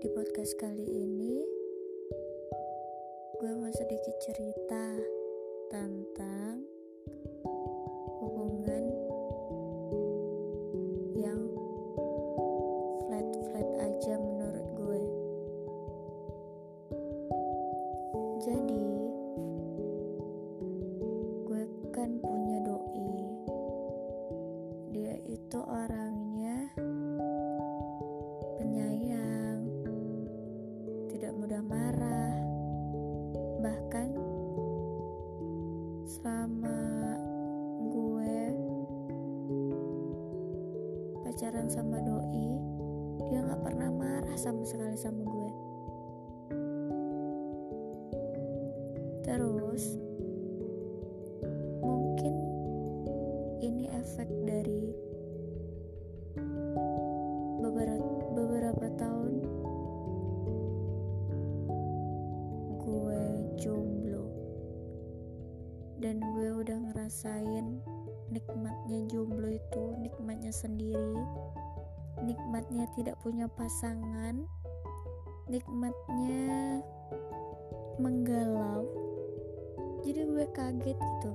Kali ini gue mau sedikit cerita tentang hubungan tidak mudah marah. Bahkan selama gue pacaran sama doi, dia nggak pernah marah sama sekali sama gue. Terus jomblo. Dan gue udah ngerasain nikmatnya jomblo itu nikmatnya sendiri nikmatnya tidak punya pasangan nikmatnya menggalau. Jadi gue kaget gitu.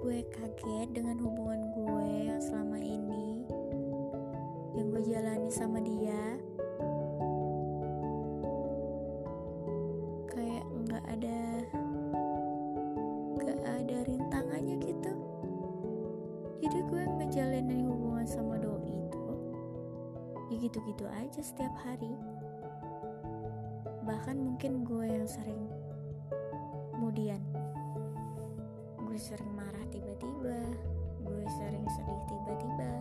Gue kaget dengan hubungan gue yang selama ini yang gue jalani sama dia gitu-gitu aja setiap hari. Bahkan mungkin gue yang sering kemudian. Gue sering marah tiba-tiba gue sering sedih tiba-tiba.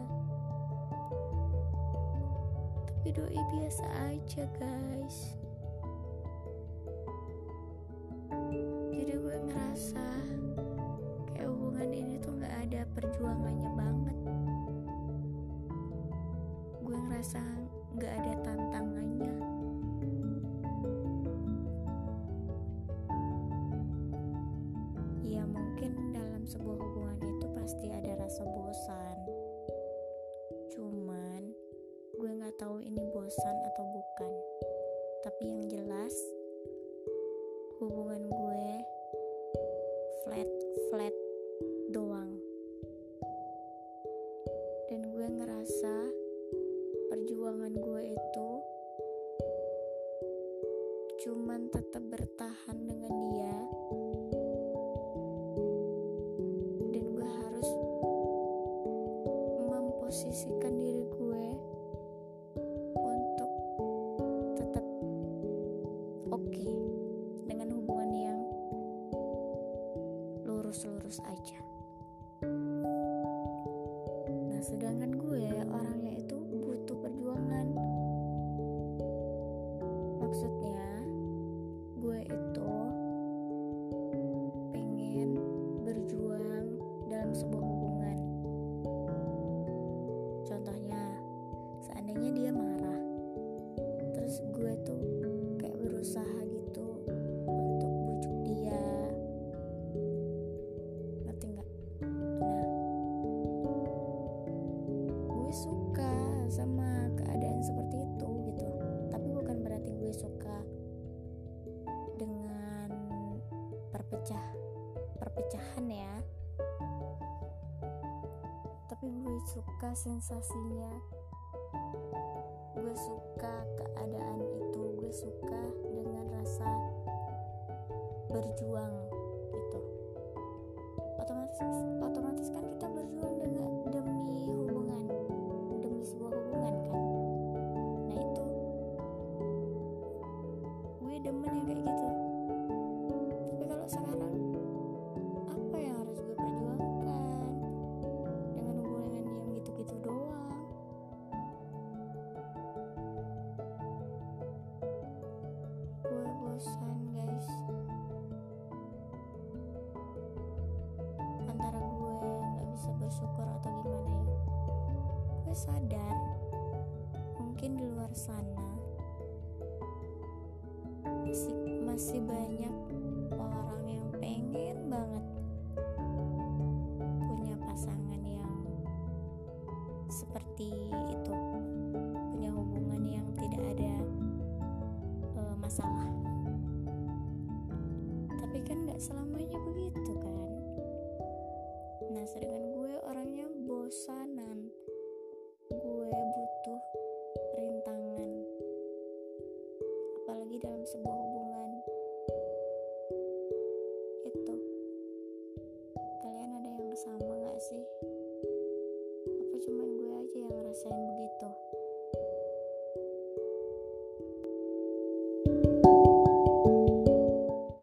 Tapi doi biasa aja guys. Jadi gue ngerasa kayak hubungan ini tuh nggak ada perjuangannya banget gue ngerasa nggak ada tantangannya. Ya mungkin dalam sebuah hubungan itu pasti ada rasa bosan. Cuman gue nggak tahu ini bosan atau bukan. Tapi yang jelas hubungan gue flat flat doang. Dan gue ngerasa perjuangan gue itu cuman tetap bertahan dengan dia dan gue harus memposisikan diri gue untuk tetap oke dengan hubungan yang lurus-lurus aja. Nah, sedangkan suka sensasinya. Gue suka keadaan itu gue suka dengan rasa berjuang gitu. Otomatis otomatis kan kita berjuang dengan demi hubungan demi sebuah hubungan kan. Nah itu gue demen yang kayak gitu. Tapi kalau sekarang gue sadar. Mungkin di luar sana. Masih, masih banyak orang yang pengen banget punya pasangan yang seperti itu. Punya hubungan yang tidak ada uh, masalah. Tapi kan gak selamanya begitu kan? Nah sedangkan gue orangnya bosan sebuah